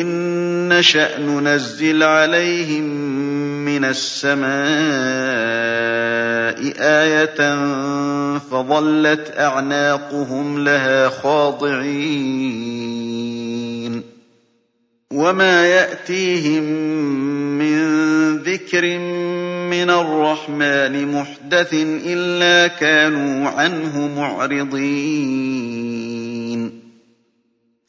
إِن نَّشَأْ نُنَزِّلْ عَلَيْهِم مِّنَ السَّمَاءِ آيَةً فَظَلَّتْ أَعْنَاقُهُمْ لَهَا خَاضِعِينَ وَمَا يَأْتِيهِم مِّن ذِكْرٍ مِّنَ الرَّحْمَٰنِ مُحْدَثٍ إِلَّا كَانُوا عَنْهُ مُعْرِضِينَ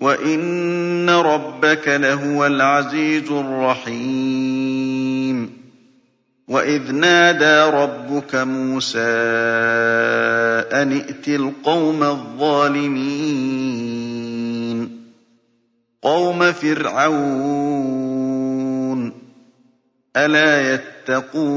وَإِنَّ رَبَّكَ لَهُوَ الْعَزِيزُ الرَّحِيمُ وَإِذْ نَادَىٰ رَبُّكَ مُوسَىٰ أَنِ ائْتِ الْقَوْمَ الظَّالِمِينَ قَوْمَ فِرْعَوْنَ ۚ أَلَا يَتَّقُونَ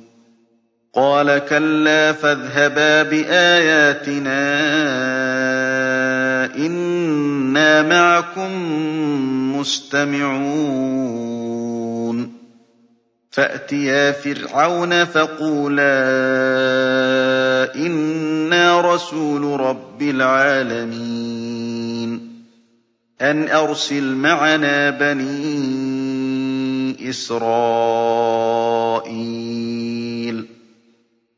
قَالَ كَلَّا فَاذْهَبَا بِآيَاتِنَا إِنَّا مَعَكُم مُّسْتَمِعُونَ. فَأْتِيَا فِرْعَوْنَ فَقُولَا إِنَّا رَسُولُ رَبِّ الْعَالَمِينَ. أَنْ أَرْسِلْ مَعَنَا بَنِي إِسْرَائِيلَ.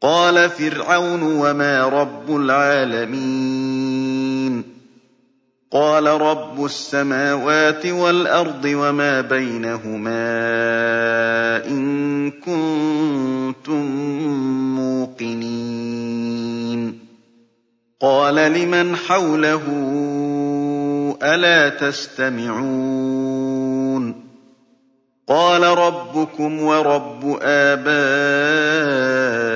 قَالَ فِرْعَوْنُ وَمَا رَبُّ الْعَالَمِينَ. قَالَ رَبُّ السَّمَاوَاتِ وَالْأَرْضِ وَمَا بَيْنَهُمَا إِن كُنتُم مُّوقِنِينَ. قَالَ لِمَنْ حَوْلَهُ أَلَا تَسْتَمِعُونَ؟ قَالَ رَبُّكُمْ وَرَبُّ آبَائِكُمُ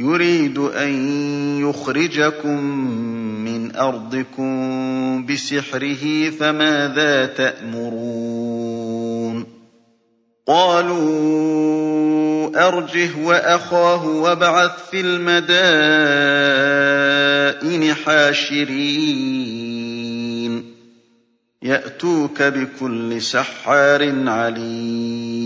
يُرِيدُ أَن يُخْرِجَكُم مِّنْ أَرْضِكُم بِسِحْرِهِ فَمَاذَا تَأْمُرُونَ؟ قَالُوا أَرْجِهْ وَأَخَاهُ وَابْعَثْ فِي الْمَدَائِنِ حَاشِرِينَ. يَأْتُوكَ بِكُلِّ سَحَّارٍ عَلِيمٍ.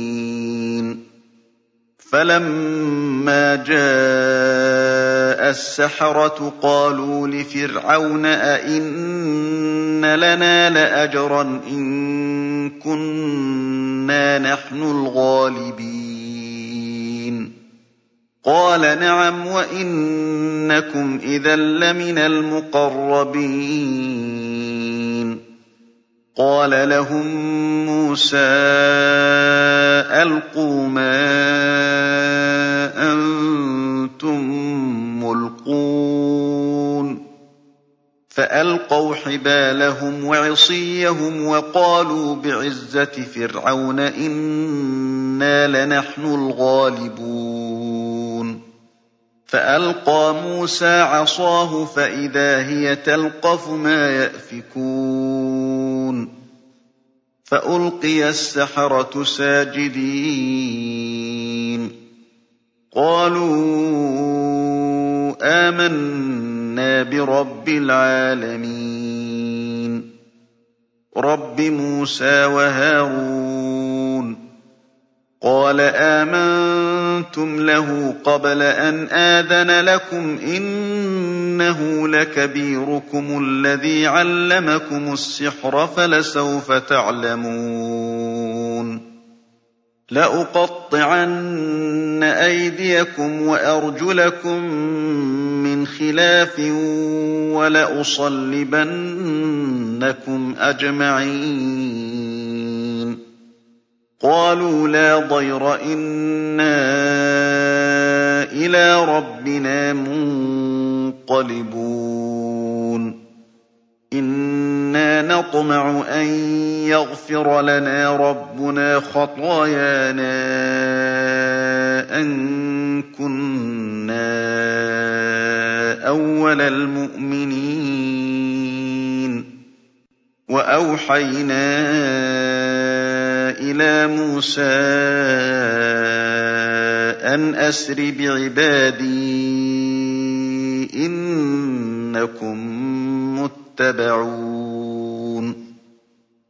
فَلَمَّا جَاءَ السَّحَرَةُ قَالُوا لِفِرْعَوْنَ أَئِنَّ لَنَا لَأَجْرًا إِن كُنَّا نَحْنُ الْغَالِبِينَ قَالَ نَعَمْ وَإِنَّكُمْ إِذًا لَّمِنَ الْمُقَرَّبِينَ قَالَ لَهُم مُّوسَىٰ أَلْقُوا مَا أَنتُم مُّلْقُونَ. فَأَلْقَوْا حِبَالَهُمْ وَعِصِيَّهُمْ وَقَالُوا بِعِزَّةِ فِرْعَوْنَ إِنَّا لَنَحْنُ الْغَالِبُونَ. فَأَلْقَىٰ مُوسَىٰ عَصَاهُ فَإِذَا هِيَ تَلْقَفُ مَا يَأْفِكُونَ. فَأُلْقِيَ السَّحَرَةُ سَاجِدِينَ. قَالُوا آمَنَّا بِرَبِّ الْعَالَمِينَ. رَبِّ مُوسَىٰ وَهَارُونَ. قَالَ آمَنتُمْ لَهُ قَبْلَ أَنْ آذَنَ لَكُمْ ۖ إِنَّهُ لَكَبِيرُكُمُ الَّذِي عَلَّمَكُمُ السِّحْرَ فَلَسَوْفَ تَعْلَمُونَ. لَأُقَطِّعَنَّ أَيْدِيَكُمْ وَأَرْجُلَكُم مِّنْ خِلَافٍ وَلَأُصَلِّبَنَّكُمْ أَجْمَعِينَ. قَالُوا لَا ضَيْرَ ۖ إِنَّا إِلَىٰ رَبِّنَا مُنقَلِبُونَ إِنَّا نَطْمَعُ أَن يَغْفِرَ لَنَا رَبُّنَا خَطَايَانَا أَن كُنَّا أَوَّلَ الْمُؤْمِنِينَ. وَأَوْحَيْنَا إِلَىٰ مُوسَىٰ أَنْ أَسْرِ بِعِبَادِي إِنَّكُم مُّتَّبَعُونَ.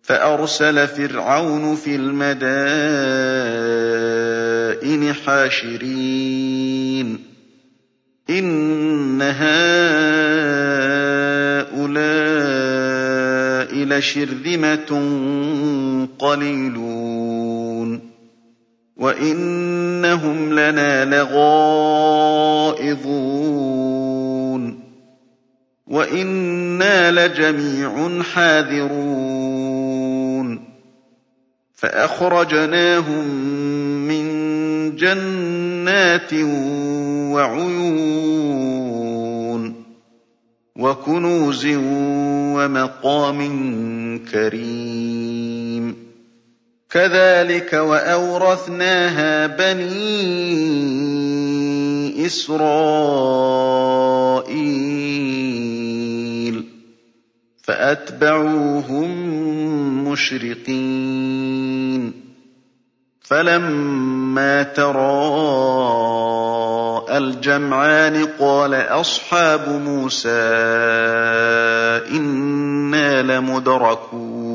فَأَرْسَلَ فِرْعَوْنُ فِي الْمَدَائِنِ حَاشِرِينَ. إِنَّ هَٰؤُلَاءِ لَشِرْذِمَةٌ قَلِيلُونَ. وَإِنَّهُمْ لَنَا لَغَائِظُونَ. وَإِنَّا لَجَمِيعٌ حَاذِرُونَ فَأَخْرَجْنَاهُم مِّن جَنَّاتٍ وَعُيُونٍ وَكُنُوزٍ وَمَقَامٍ كَرِيمٍ كَذَٰلِكَ وَأَوْرَثْنَاهَا بَنِي إِسْرَائِيلَ فَأَتْبَعُوهُم مُّشْرِقِينَ. فَلَمَّا تَرَاءَى الْجَمْعَانِ قَالَ أَصْحَابُ مُوسَىٰ إِنَّا لَمُدْرَكُونَ.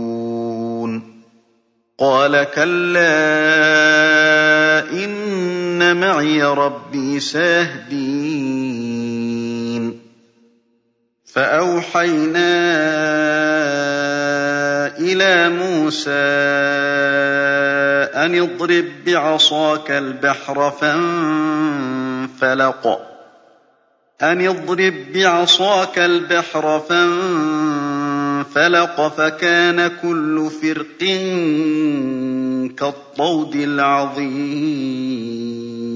قَالَ كَلَّا إِنَّ مَعِيَ رَبِّي سَيَهْدِينِ فَأَوْحَيْنَا إِلَىٰ مُوسَىٰ أَنِ اضْرِب بِّعَصَاكَ الْبَحْرَ فَانفَلَقَ. أَنِ اضْرِب بِّعَصَاكَ الْبَحْرَ فَانفَلَقَ فَكَانَ كُلُّ فِرْقٍ كَالطَّوْدِ الْعَظِيمِ.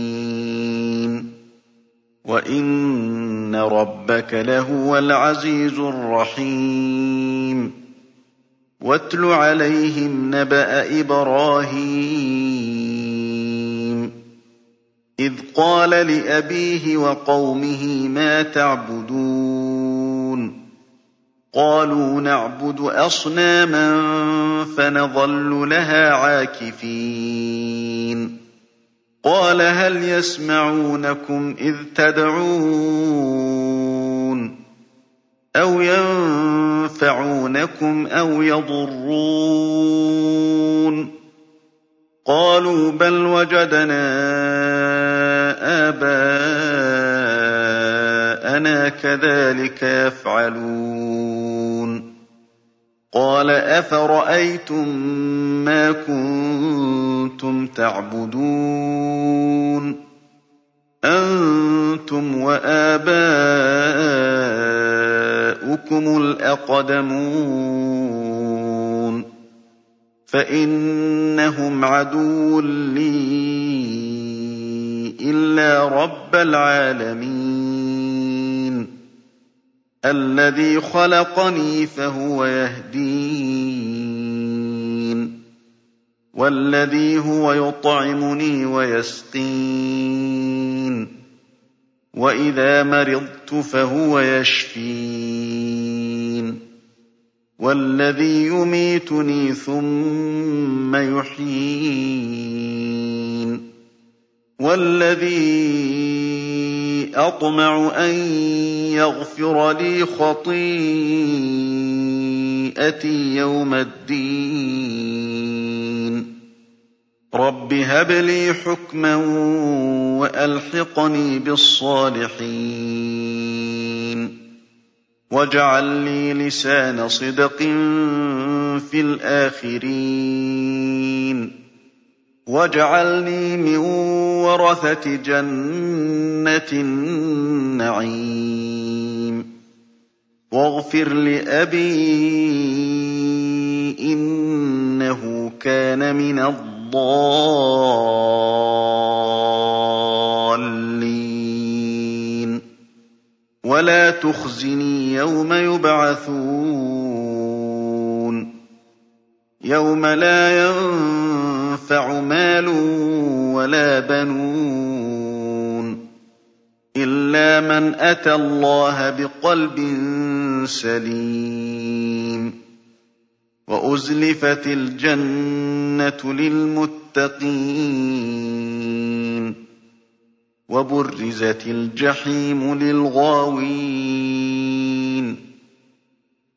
وَإِنَّ رَبَّكَ لَهُوَ الْعَزِيزُ الرَّحِيمُ وَاتْلُ عَلَيْهِمْ نَبَأَ إِبْرَاهِيمَ إِذْ قَالَ لِأَبِيهِ وَقَوْمِهِ مَا تَعْبُدُونَ قَالُوا نَعْبُدُ أَصْنَامًا فَنَظَلُّ لَهَا عَاكِفِينَ قَالَ هَلْ يَسْمَعُونَكُمْ إِذْ تَدْعُونَ أَوْ يَنفَعُونَكُمْ أَوْ يَضُرُّونَ قَالُوا بَلْ وَجَدْنَا آبَاءَنَا كَذَٰلِكَ يَفْعَلُونَ قَالَ أَفَرَأَيْتُم مَّا كُنتُمْ تَعْبُدُونَ أَنتُمْ وَآبَاؤُكُمُ الْأَقْدَمُونَ فَإِنَّهُمْ عَدُوٌّ لِّي إِلَّا رَبَّ الْعَالَمِينَ الَّذِي خَلَقَنِي فَهُوَ يَهْدِينِ وَالَّذِي هُوَ يُطْعِمُنِي وَيَسْقِينِ وَإِذَا مَرِضْتُ فَهُوَ يَشْفِينِ وَالَّذِي يُمِيتُنِي ثُمَّ يُحْيِينِ وَالَّذِي أَطْمَعُ أَن يَغْفِرَ لِي خَطِيئَتِي يَوْمَ الدِّينِ. رَبِّ هَبْ لِي حُكْمًا وَأَلْحِقْنِي بِالصَّالِحِينَ. وَاجْعَل لِّي لِسَانَ صِدْقٍ فِي الْآخِرِينَ. وَاجْعَلْنِي مِن وَرَثَةِ جَنَّةِ النَّعِيمِ وَاغْفِرْ لِأَبِي إِنَّهُ كَانَ مِنَ الضَّالِّينَ وَلَا تُخْزِنِي يَوْمَ يُبْعَثُونَ يَوْمَ لَا يَنفَعُ مَالٌ وَلَا بَنُونَ إِلَّا مَنْ أَتَى اللَّهَ بِقَلْبٍ سَلِيمٍ وَأُزْلِفَتِ الْجَنَّةُ لِلْمُتَّقِينَ وَبُرِّزَتِ الْجَحِيمُ لِلْغَاوِينَ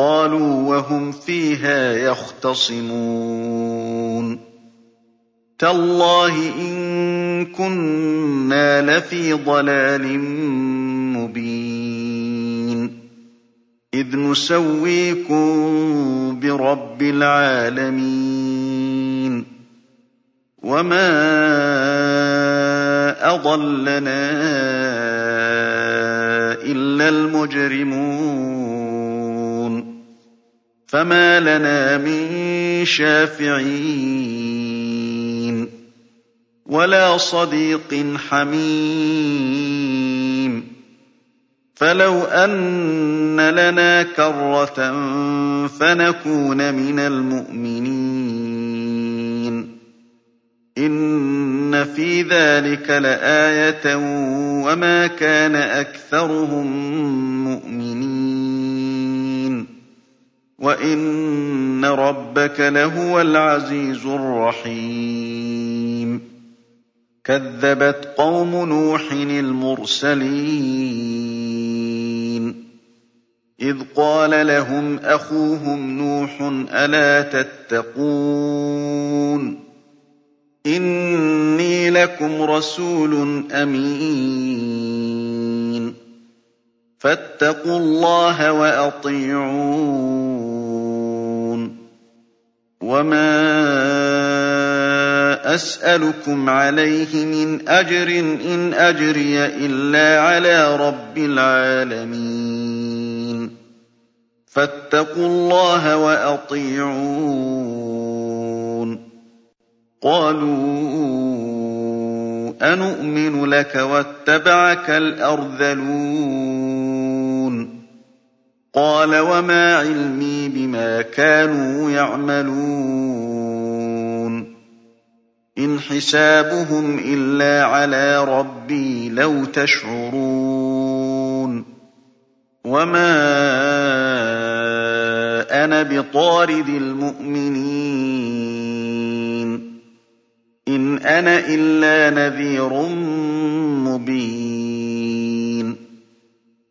قَالُوا وَهُمْ فِيهَا يَخْتَصِمُونَ. تَاللَّهِ إِن كُنَّا لَفِي ضَلَالٍ مُّبِينٍ. إِذْ نُسَوِّيكُم بِرَبِّ الْعَالَمِينَ. وَمَا أَضَلَّنَا إِلَّا الْمُجْرِمُونَ. فَمَا لَنَا مِن شَافِعِينَ وَلَا صَدِيقٍ حَمِيمٍ فَلَوْ أَنَّ لَنَا كَرَّةً فَنَكُونَ مِنَ الْمُؤْمِنِينَ إِنَّ فِي ذَٰلِكَ لَآيَةً وَمَا كَانَ أَكْثَرُهُم وَإِنَّ رَبَّكَ لَهُوَ الْعَزِيزُ الرَّحِيمُ كَذَّبَتْ قَوْمُ نُوحٍ الْمُرْسَلِينَ إِذْ قَالَ لَهُمْ أَخُوهُمْ نُوحٌ أَلَا تَتَّقُونَ إِنِّي لَكُمْ رَسُولٌ أَمِينٌ فَاتَّقُوا اللَّهَ وَأَطِيعُونِ. وَمَا أَسْأَلُكُمْ عَلَيْهِ مِنْ أَجْرٍ ۖ إِنْ أَجْرِيَ إِلَّا عَلَىٰ رَبِّ الْعَالَمِينَ. فَاتَّقُوا اللَّهَ وَأَطِيعُونِ. قَالُوا أَنُؤْمِنُ لَكَ وَاتَّبَعَكَ الْأَرْذَلُونَ. قَالَ وَمَا عِلْمِي بِمَا كَانُوا يَعْمَلُونَ. إِنْ حِسَابُهُمْ إِلَّا عَلَىٰ رَبِّي لَوْ تَشْعُرُونَ. وَمَا أَنَا بِطَارِدِ الْمُؤْمِنِينَ. إِنْ أَنَا إِلَّا نَذِيرٌ مُّبِينٌ.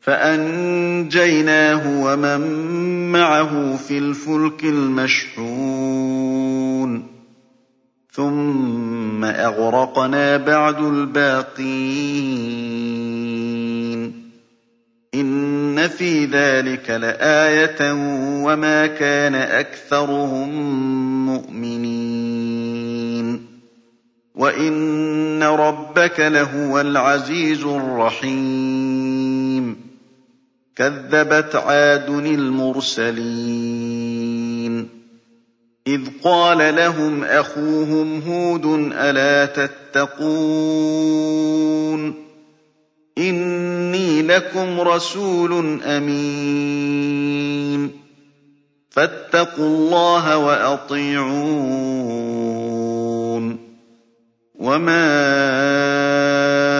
فَأَنجَيْنَاهُ وَمَن مَّعَهُ فِي الْفُلْكِ الْمَشْحُونِ. ثُمَّ أَغْرَقْنَا بَعْدُ الْبَاقِينَ. إِنَّ فِي ذَٰلِكَ لَآيَةً وَمَا كَانَ أَكْثَرُهُم مُّؤْمِنِينَ. وَإِنَّ رَبَّكَ لَهُوَ الْعَزِيزُ الرَّحِيمُ. كَذَّبَتْ عَادٌ الْمُرْسَلِينَ. إِذْ قَالَ لَهُمْ أَخُوهُمْ هُودٌ أَلَا تَتَّقُونَ؟ إِنِّي لَكُمْ رَسُولٌ أَمِينٌ. فَاتَّقُوا اللَّهَ وَأَطِيعُونِ. وَمَا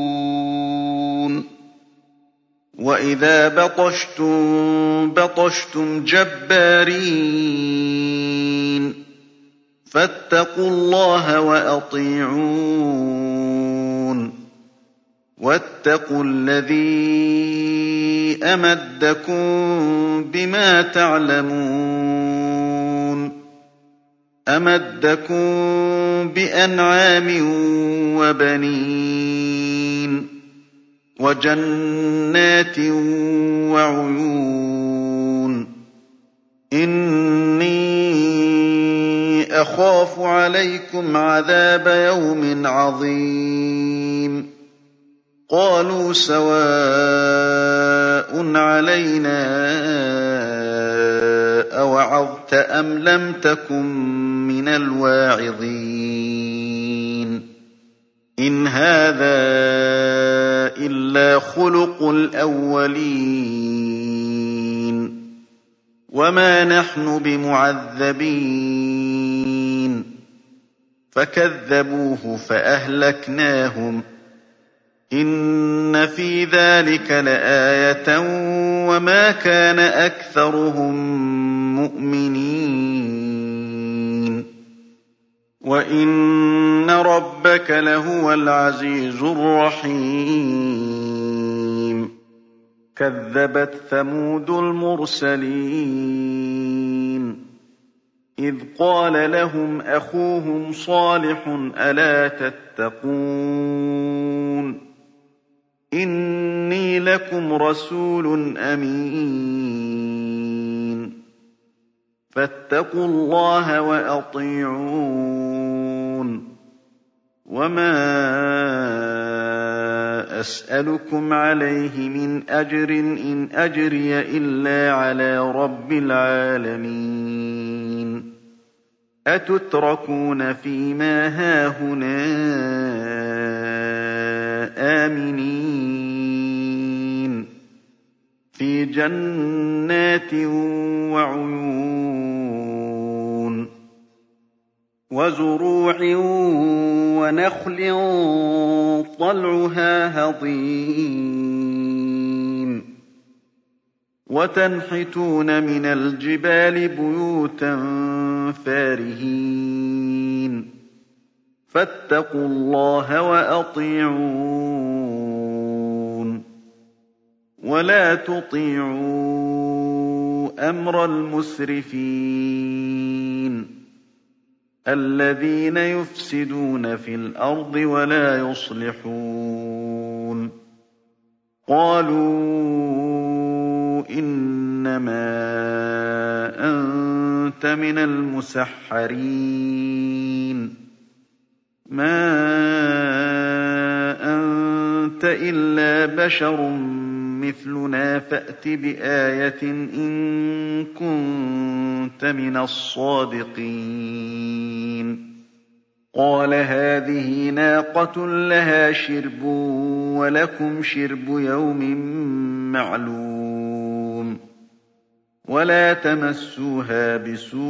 وَإِذَا بَطَشْتُم بَطَشْتُمْ جَبَّارِينَ فَاتَّقُوا اللَّهَ وَأَطِيعُونِ وَاتَّقُوا الَّذِي أَمَدَّكُم بِمَا تَعْلَمُونَ أَمَدَّكُم بِأَنْعَامٍ وَبَنِينَ وَجَنَّاتٍ وَعُيُونٍ. إِنِّي أَخَافُ عَلَيْكُمْ عَذَابَ يَوْمٍ عَظِيمٍ. قَالُوا سَوَاءٌ عَلَيْنَا أَوَعَظْتَ أَمْ لَمْ تَكُن مِّنَ الْوَاعِظِينَ. إِنْ هَٰذَا إِلَّا خُلُقُ الْأَوَّلِينَ وَمَا نَحْنُ بِمُعَذَّبِينَ فَكَذَّبُوهُ فَأَهْلَكْنَاهُمْ ۗ إِنَّ فِي ذَٰلِكَ لَآيَةً ۖ وَمَا كَانَ أَكْثَرُهُم مُّؤْمِنِينَ وَإِنَّ رَبَّكَ لَهُوَ الْعَزِيزُ الرَّحِيمُ كَذَّبَتْ ثَمُودُ الْمُرْسَلِينَ إِذْ قَالَ لَهُمْ أَخُوهُمْ صَالِحٌ أَلَا تَتَّقُونَ إِنِّي لَكُمْ رَسُولٌ أَمِينٌ فَاتَّقُوا اللَّهَ وَأَطِيعُونِ وَمَا أَسْأَلُكُمْ عَلَيْهِ مِنْ أَجْرٍ ۖ إِنْ أَجْرِيَ إِلَّا عَلَىٰ رَبِّ الْعَالَمِينَ أَتُتْرَكُونَ فِي مَا هَاهُنَا آمِنِينَ فِي جَنَّاتٍ وَعُيُونٍ وَزُرُوعٍ وَنَخْلٍ طَلْعُهَا هَضِيمٌ. وَتَنْحِتُونَ مِنَ الْجِبَالِ بُيُوتًا فَارِهِينَ. فَاتَّقُوا اللَّهَ وَأَطِيعُونِ. وَلَا تُطِيعُوا أَمْرَ الْمُسْرِفِينَ. الَّذِينَ يُفْسِدُونَ فِي الْأَرْضِ وَلَا يُصْلِحُونَ. قَالُوا إِنَّمَا أَنتَ مِنَ الْمُسَحَّرِينَ. مَا أَنتَ إِلَّا بَشَرٌ مِّثْلُنَا فَأْتِ بِآيَةٍ إِن كُنتَ مِنَ الصَّادِقِينَ. قَالَ هَٰذِهِ نَاقَةٌ لَّهَا شِرْبٌ وَلَكُمْ شِرْبُ يَوْمٍ مَّعْلُومٍ. وَلَا تَمَسُّوهَا بِسُوءٍ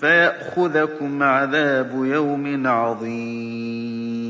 فَيَأْخُذَكُمْ عَذَابُ يَوْمٍ عَظِيمٍ.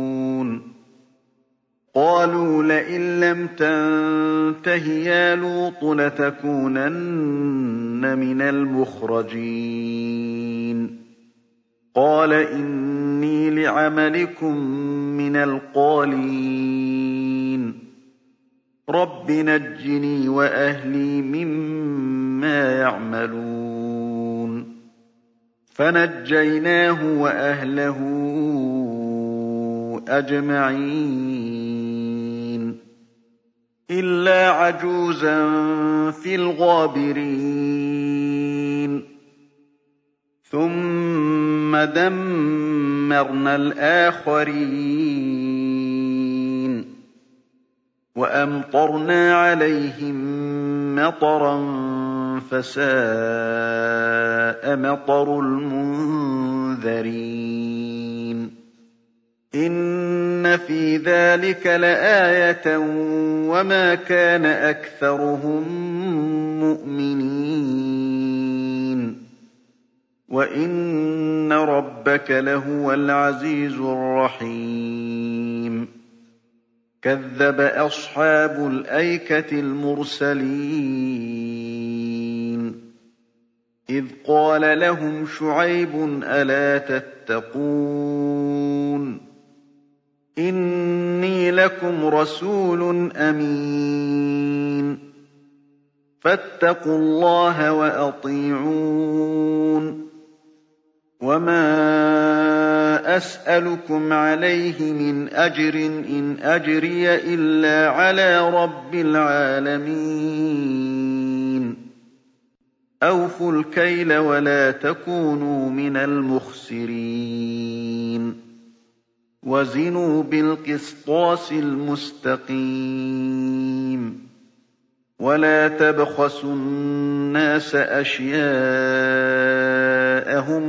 قَالُوا لَئِن لَّمْ تَنتَهِ يَا لُوطُ لَتَكُونَنَّ مِنَ الْمُخْرَجِينَ. قَالَ إِنِّي لِعَمَلِكُم مِّنَ الْقَالِينَ. رَبِّ نَجِّنِي وَأَهْلِي مِمَّا يَعْمَلُونَ. فَنَجَّيْنَاهُ وَأَهْلَهُ أَجْمَعِينَ. إِلَّا عَجُوزًا فِي الْغَابِرِينَ. ثُمَّ دَمَّرْنَا الْآخَرِينَ. وَأَمْطَرْنَا عَلَيْهِم مَّطَرًا ۖ فَسَاءَ مَطَرُ الْمُنذَرِينَ. إِنَّ فِي ذَٰلِكَ لَآيَةً ۖ وَمَا كَانَ أَكْثَرُهُم مُّؤْمِنِينَ وَإِنَّ رَبَّكَ لَهُوَ الْعَزِيزُ الرَّحِيمُ كَذَّبَ أَصْحَابُ الْأَيْكَةِ الْمُرْسَلِينَ إِذْ قَالَ لَهُمْ شُعَيْبٌ أَلَا تَتَّقُونَ إِنِّي لَكُمْ رَسُولٌ أَمِينٌ. فَاتَّقُوا اللَّهَ وَأَطِيعُونِ. وَمَا أَسْأَلُكُمْ عَلَيْهِ مِنْ أَجْرٍ ۖ إِنْ أَجْرِيَ إِلَّا عَلَىٰ رَبِّ الْعَالَمِينَ. أَوْفُوا الْكَيْلَ وَلَا تَكُونُوا مِنَ الْمُخْسِرِينَ. وَزِنُوا بِالْقِسْطَاسِ الْمُسْتَقِيمِ وَلَا تَبْخَسُوا النَّاسَ أَشْيَاءَهُمْ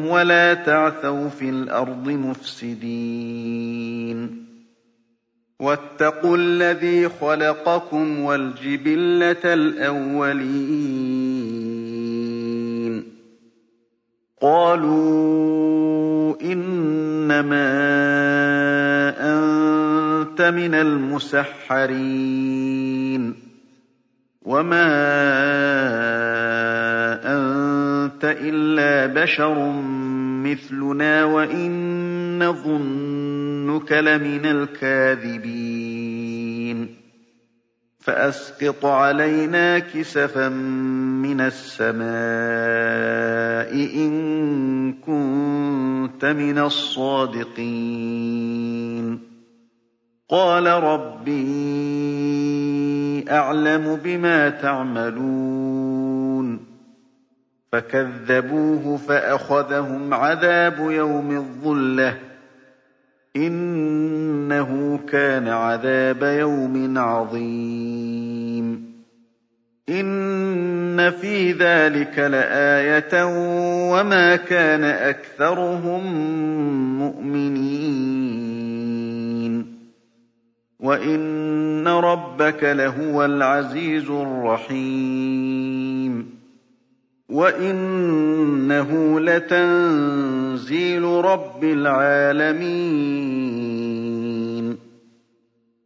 وَلَا تَعْثَوْا فِي الْأَرْضِ مُفْسِدِينَ وَاتَّقُوا الَّذِي خَلَقَكُمْ وَالْجِبِلَّةَ الْأَوَّلِينَ قَالُوا إِنَّمَا أَنتَ مِنَ الْمُسَحَّرِينَ. وَمَا أَنتَ إِلَّا بَشَرٌ مِّثْلُنَا وَإِن نَّظُنُّكَ لَمِنَ الْكَاذِبِينَ. فَأَسْقِطْ عَلَيْنَا كِسَفًا مِّنَ السَّمَاءِ إِن كُنتَ مِنَ الصَّادِقِينَ. قَالَ رَبِّي أَعْلَمُ بِمَا تَعْمَلُونَ. فَكَذَّبُوهُ فَأَخَذَهُمْ عَذَابُ يَوْمِ الظُّلَّةِ ۚ. إِنَّهُ كَانَ عَذَابَ يَوْمٍ عَظِيمٍ إِنَّ فِي ذَٰلِكَ لَآيَةً ۖ وَمَا كَانَ أَكْثَرُهُم مُّؤْمِنِينَ وَإِنَّ رَبَّكَ لَهُوَ الْعَزِيزُ الرَّحِيمُ وَإِنَّهُ لَتَنزِيلُ رَبِّ الْعَالَمِينَ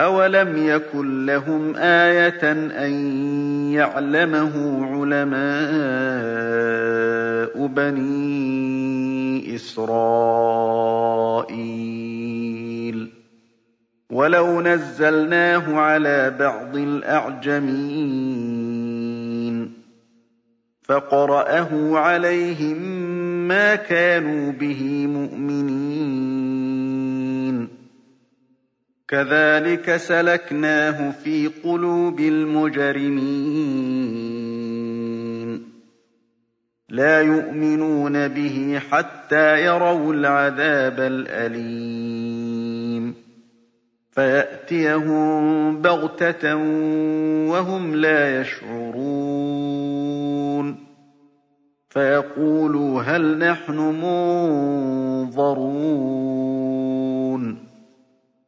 أَوَلَمْ يَكُن لَّهُمْ آيَةً أَن يَعْلَمَهُ عُلَمَاءُ بَنِي إِسْرَائِيلَ وَلَوْ نَزَّلْنَاهُ عَلَىٰ بَعْضِ الْأَعْجَمِينَ فَقَرَأَهُ عَلَيْهِم مَّا كَانُوا بِهِ مُؤْمِنِينَ كَذَٰلِكَ سَلَكْنَاهُ فِي قُلُوبِ الْمُجْرِمِينَ. لَا يُؤْمِنُونَ بِهِ حَتَّىٰ يَرَوُا الْعَذَابَ الْأَلِيمَ. فَيَأْتِيَهُم بَغْتَةً وَهُمْ لَا يَشْعُرُونَ. فَيَقُولُوا هَلْ نَحْنُ مُنظَرُونَ.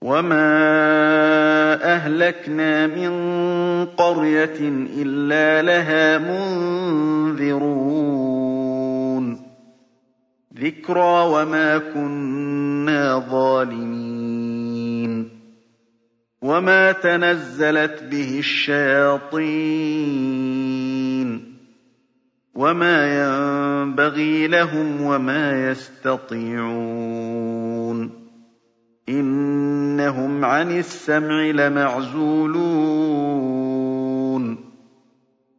وَمَا أَهْلَكْنَا مِن قَرْيَةٍ إِلَّا لَهَا مُنذِرُونَ ذِكْرَىٰ وَمَا كُنَّا ظَالِمِينَ وَمَا تَنَزَّلَتْ بِهِ الشَّيَاطِينُ وَمَا يَنبَغِي لَهُمْ وَمَا يَسْتَطِيعُونَ إِنَّهُمْ عَنِ السَّمْعِ لَمَعْزُولُونَ.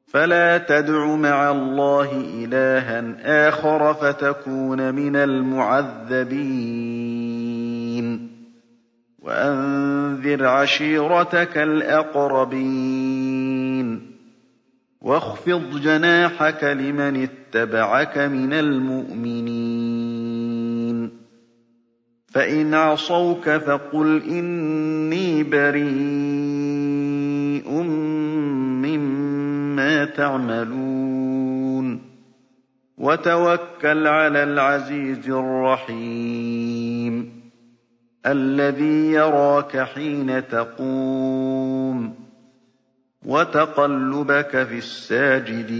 فَلَا تَدْعُ مَعَ اللَّهِ إِلَٰهًا آخَرَ فَتَكُونَ مِنَ الْمُعَذَّبِينَ. وَأَنذِرْ عَشِيرَتَكَ الْأَقْرَبِينَ. وَاخْفِضْ جَنَاحَكَ لِمَنِ اتَّبَعَكَ مِنَ الْمُؤْمِنِينَ. فَإِنْ عَصَوْكَ فَقُلْ إِنِّي بَرِيءٌ مِّمَّا تَعْمَلُونَ. وَتَوَكَّلْ عَلَى الْعَزِيزِ الرَّحِيمِ الَّذِي يَرَاكَ حِينَ تَقُومُ وَتَقَلُّبَكَ فِي السَّاجِدِينَ.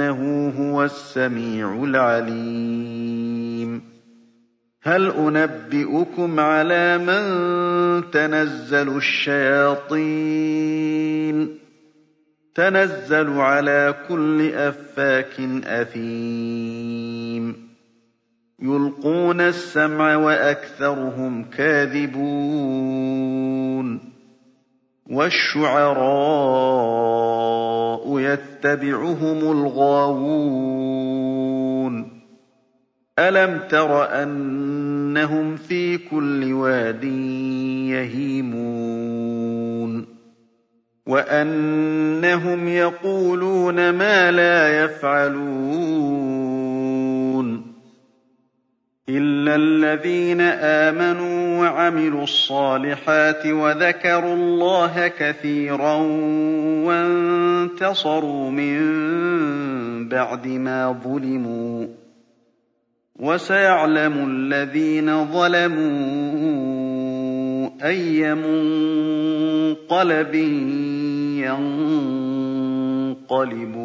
إِنَّهُ هُوَ السَّمِيعُ الْعَلِيمُ. هَلْ أُنَبِّئُكُمْ عَلَىٰ مَن تَنَزَّلُ الشَّيَاطِينُ؟ تَنَزَّلُ عَلَىٰ كُلِّ أَفَّاكٍ أَثِيمٍ. يُلْقُونَ السَّمْعَ وَأَكْثَرُهُمْ كَاذِبُونَ. وَالشُّعَرَاءُ يَتَّبِعُهُمُ الْغَاوُونَ. أَلَمْ تَرَ أَنَّهُمْ فِي كُلِّ وَادٍ يَهِيمُونَ؟ وَأَنَّهُمْ يَقُولُونَ مَا لَا يَفْعَلُونَ. إِلَّا الَّذِينَ آمَنُوا وَعَمِلُوا الصَّالِحَاتِ وَذَكَرُوا اللَّهَ كَثِيرًا وَانتَصَرُوا مِن بَعْدِ مَا ظُلِمُوا ۗ وَسَيَعْلَمُ الَّذِينَ ظَلَمُوا أَيَّ مُنقَلَبٍ يَنقَلِبُونَ